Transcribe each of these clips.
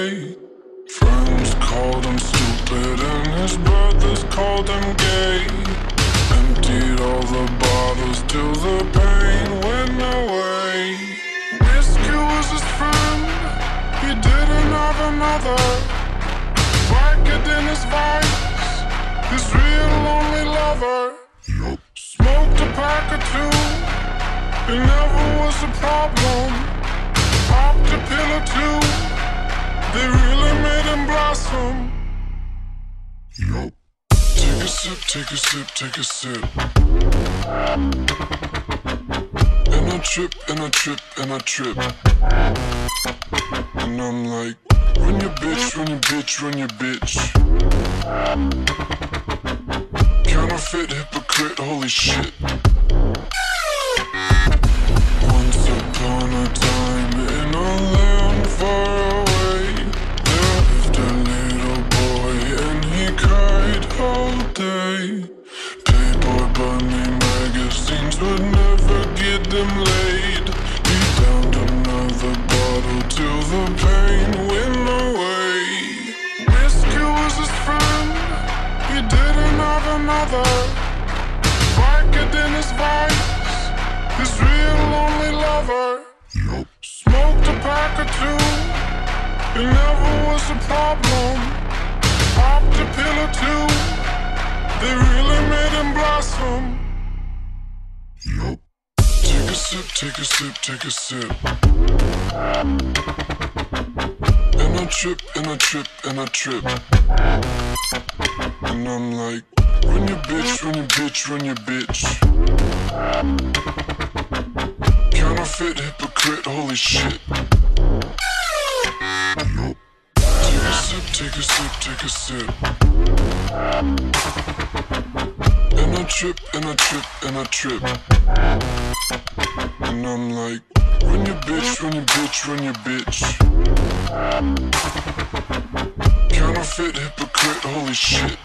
Friends called him stupid and his brothers called him gay. Emptied all the bottles till the pain went away. Whiskey was his friend, he didn't have another. Wicked in his vice, his real lonely lover. Yep. Smoked a pack or two, it never was a problem. Popped a pill or two they really made him blossom. Take a sip, take a sip, take a sip. And I trip, and I trip, and I trip. And I'm like, run your bitch, run your bitch, run your bitch. Counterfeit, hypocrite, holy shit. Playboy bunny magazines would never get them laid. He downed another bottle till the pain went away. Whiskey was his friend, he didn't have another. Wicked in his vice, his real lonely lover. yep. Smoked a pack or two, it never was a problem. Popped a pill or two, they really made him blossom. Yup. Take a sip, take a sip, take a sip. And I trip, and I trip, and I trip. And I'm like, run your bitch, run your bitch, run your bitch. Counterfeit, hypocrite, holy shit. Sip, take a sip, take a sip. And I trip, and I trip, and I trip. And I'm like, run your bitch, run your bitch, run your bitch. Counterfeit, hypocrite, holy shit.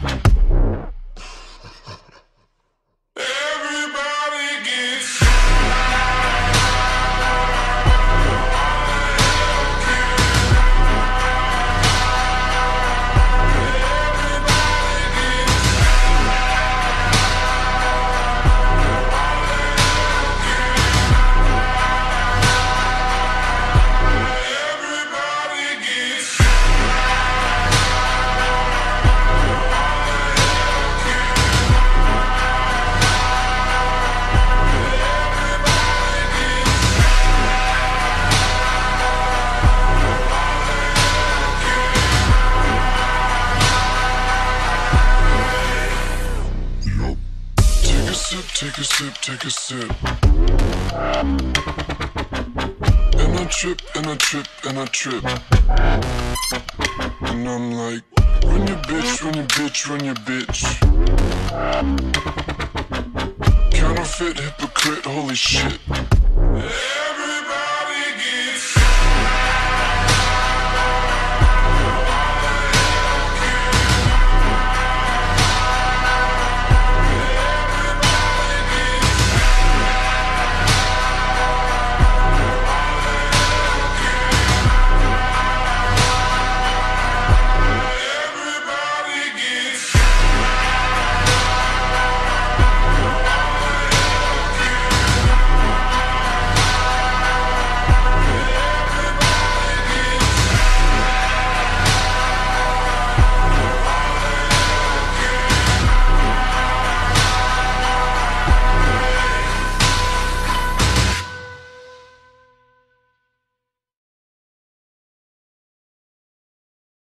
Sip, take a sip, take a sip. And I trip, and I trip, and I trip. And I'm like, run your bitch, run your bitch, run your bitch. Counterfeit, hypocrite, holy shit.